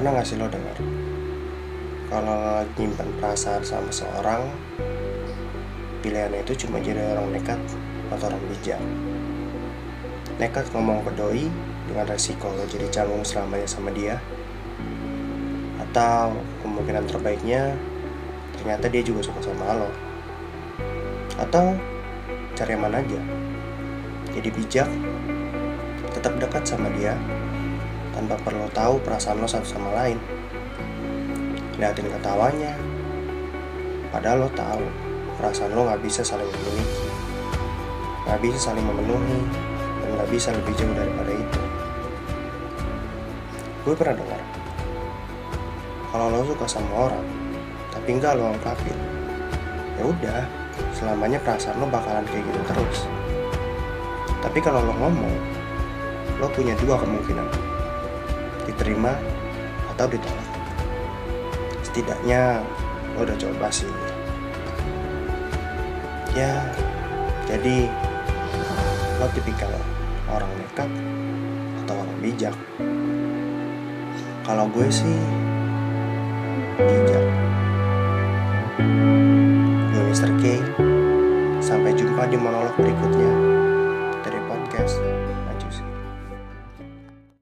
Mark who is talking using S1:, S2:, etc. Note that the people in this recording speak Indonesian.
S1: gak sih lo denger? Kalau lagi nyimpan perasaan sama seorang, pilihannya itu cuma jadi orang nekat atau orang bijak. Nekat ngomong ke doi dengan resiko lo jadi canggung selamanya sama dia. Atau kemungkinan terbaiknya, ternyata dia juga suka sama lo. Atau cari yang mana aja. Jadi bijak, tetap dekat sama dia, tanpa perlu tahu perasaan lo satu sama lain. Liatin ketawanya, padahal lo tahu perasaan lo nggak bisa saling memiliki, nggak bisa saling memenuhi, dan nggak bisa lebih jauh daripada itu. Gue pernah dengar, kalau lo suka sama orang, tapi nggak lo ungkapin, ya udah, selamanya perasaan lo bakalan kayak gitu terus. Tapi kalau lo ngomong, lo punya dua kemungkinan, diterima atau ditolak. Setidaknya lo udah coba sih. Ya, jadi lo tipikal orang nekat atau orang bijak. Kalau gue sih bijak. Gue Mr. K. Sampai jumpa di monolog berikutnya.